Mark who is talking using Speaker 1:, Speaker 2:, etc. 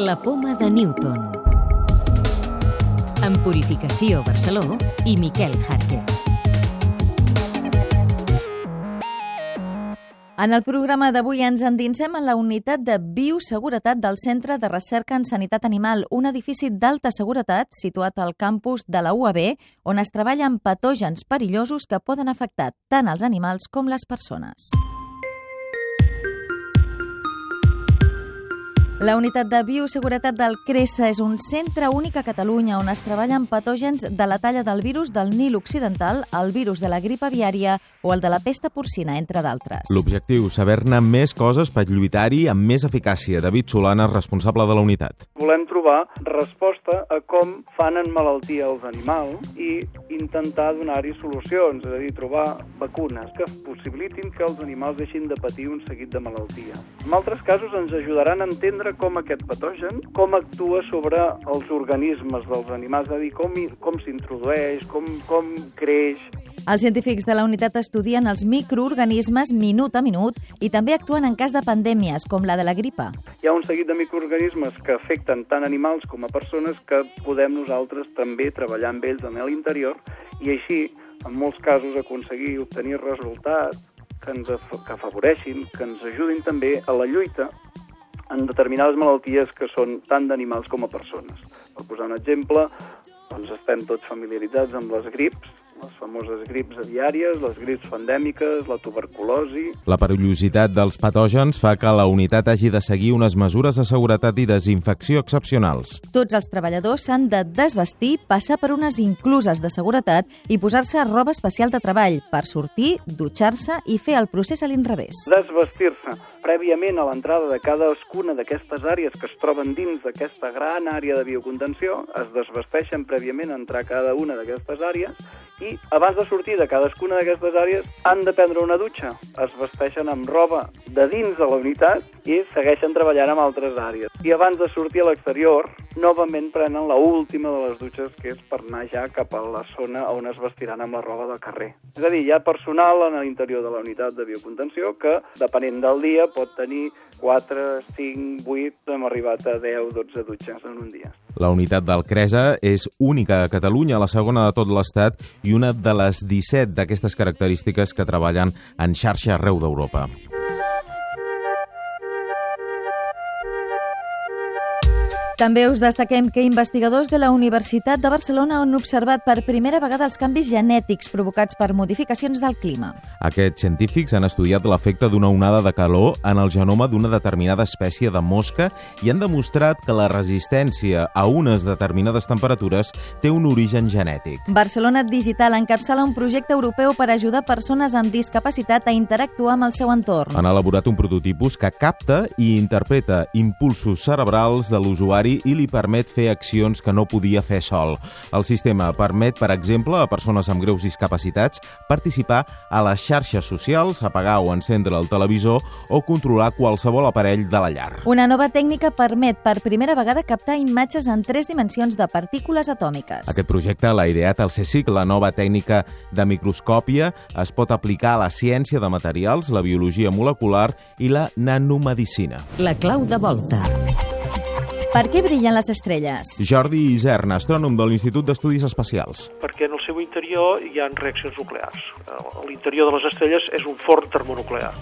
Speaker 1: La poma de Newton. En Purificació Barceló i Miquel Jarque.
Speaker 2: En el programa d'avui ens endinsem en la unitat de bioseguretat del Centre de Recerca en Sanitat Animal, un edifici d'alta seguretat situat al campus de la UAB, on es treballa amb patògens perillosos que poden afectar tant els animals com les persones. La unitat de bioseguretat del CRESA és un centre únic a Catalunya on es treballa amb patògens de la talla del virus del Nil Occidental, el virus de la grip aviària o el de la pesta porcina, entre d'altres.
Speaker 3: L'objectiu, saber-ne més coses per lluitar-hi amb més eficàcia. David Solana, responsable de la unitat.
Speaker 4: Volem trobar resposta a com fan en malaltia els animals i intentar donar-hi solucions, és a dir, trobar vacunes que possibilitin que els animals deixin de patir un seguit de malalties. En altres casos ens ajudaran a entendre veure com aquest patogen, com actua sobre els organismes dels animals, és a dir, com, com s'introdueix, com, com creix,
Speaker 2: els científics de la unitat estudien els microorganismes minut a minut i també actuen en cas de pandèmies, com la de la gripa.
Speaker 4: Hi ha un seguit de microorganismes que afecten tant animals com a persones que podem nosaltres també treballar amb ells en l'interior i així, en molts casos, aconseguir obtenir resultats que ens que afavoreixin, que ens ajudin també a la lluita en determinades malalties que són tant d'animals com a persones. Per posar un exemple, doncs estem tots familiaritzats amb les grips, les famoses grips aviàries, les grips pandèmiques, la tuberculosi...
Speaker 3: La perillositat dels patògens fa que la unitat hagi de seguir unes mesures de seguretat i desinfecció excepcionals.
Speaker 2: Tots els treballadors s'han de desvestir, passar per unes incluses de seguretat i posar-se roba especial de treball per sortir, dutxar-se i fer el procés a l'inrevés.
Speaker 4: Desvestir-se prèviament a l'entrada de cadascuna d'aquestes àrees que es troben dins d'aquesta gran àrea de biocontenció, es desvesteixen prèviament a entrar cada una d'aquestes àrees i abans de sortir de cadascuna d'aquestes àrees han de prendre una dutxa. Es vesteixen amb roba de dins de la unitat i segueixen treballant en altres àrees. I abans de sortir a l'exterior, novament prenen la última de les dutxes, que és per anar ja cap a la zona on es vestiran amb la roba del carrer. És a dir, hi ha personal en l'interior de la unitat de biocontenció que, depenent del dia, pot tenir 4, 5, 8, hem arribat a 10, 12 dutxes en un dia.
Speaker 3: La unitat del Cresa és única a Catalunya, la segona de tot l'Estat i una de les 17 d'aquestes característiques que treballen en xarxa arreu d'Europa.
Speaker 2: També us destaquem que investigadors de la Universitat de Barcelona han observat per primera vegada els canvis genètics provocats per modificacions del clima.
Speaker 3: Aquests científics han estudiat l'efecte d'una onada de calor en el genoma d'una determinada espècie de mosca i han demostrat que la resistència a unes determinades temperatures té un origen genètic.
Speaker 2: Barcelona Digital encapçala un projecte europeu per ajudar persones amb discapacitat a interactuar amb el seu entorn.
Speaker 3: Han elaborat un prototipus que capta i interpreta impulsos cerebrals de l'usuari usuari i li permet fer accions que no podia fer sol. El sistema permet, per exemple, a persones amb greus discapacitats participar a les xarxes socials, apagar o encendre el televisor o controlar qualsevol aparell de la llar.
Speaker 2: Una nova tècnica permet per primera vegada captar imatges en tres dimensions de partícules atòmiques.
Speaker 3: Aquest projecte l'ha ideat el CSIC, la nova tècnica de microscòpia es pot aplicar a la ciència de materials, la biologia molecular i la nanomedicina.
Speaker 1: La clau de volta.
Speaker 2: Per què brillen les estrelles?
Speaker 3: Jordi Isern, astrònom de l'Institut d'Estudis Espacials.
Speaker 5: Perquè en el seu interior hi ha reaccions nuclears. L'interior de les estrelles és un forn termonuclear.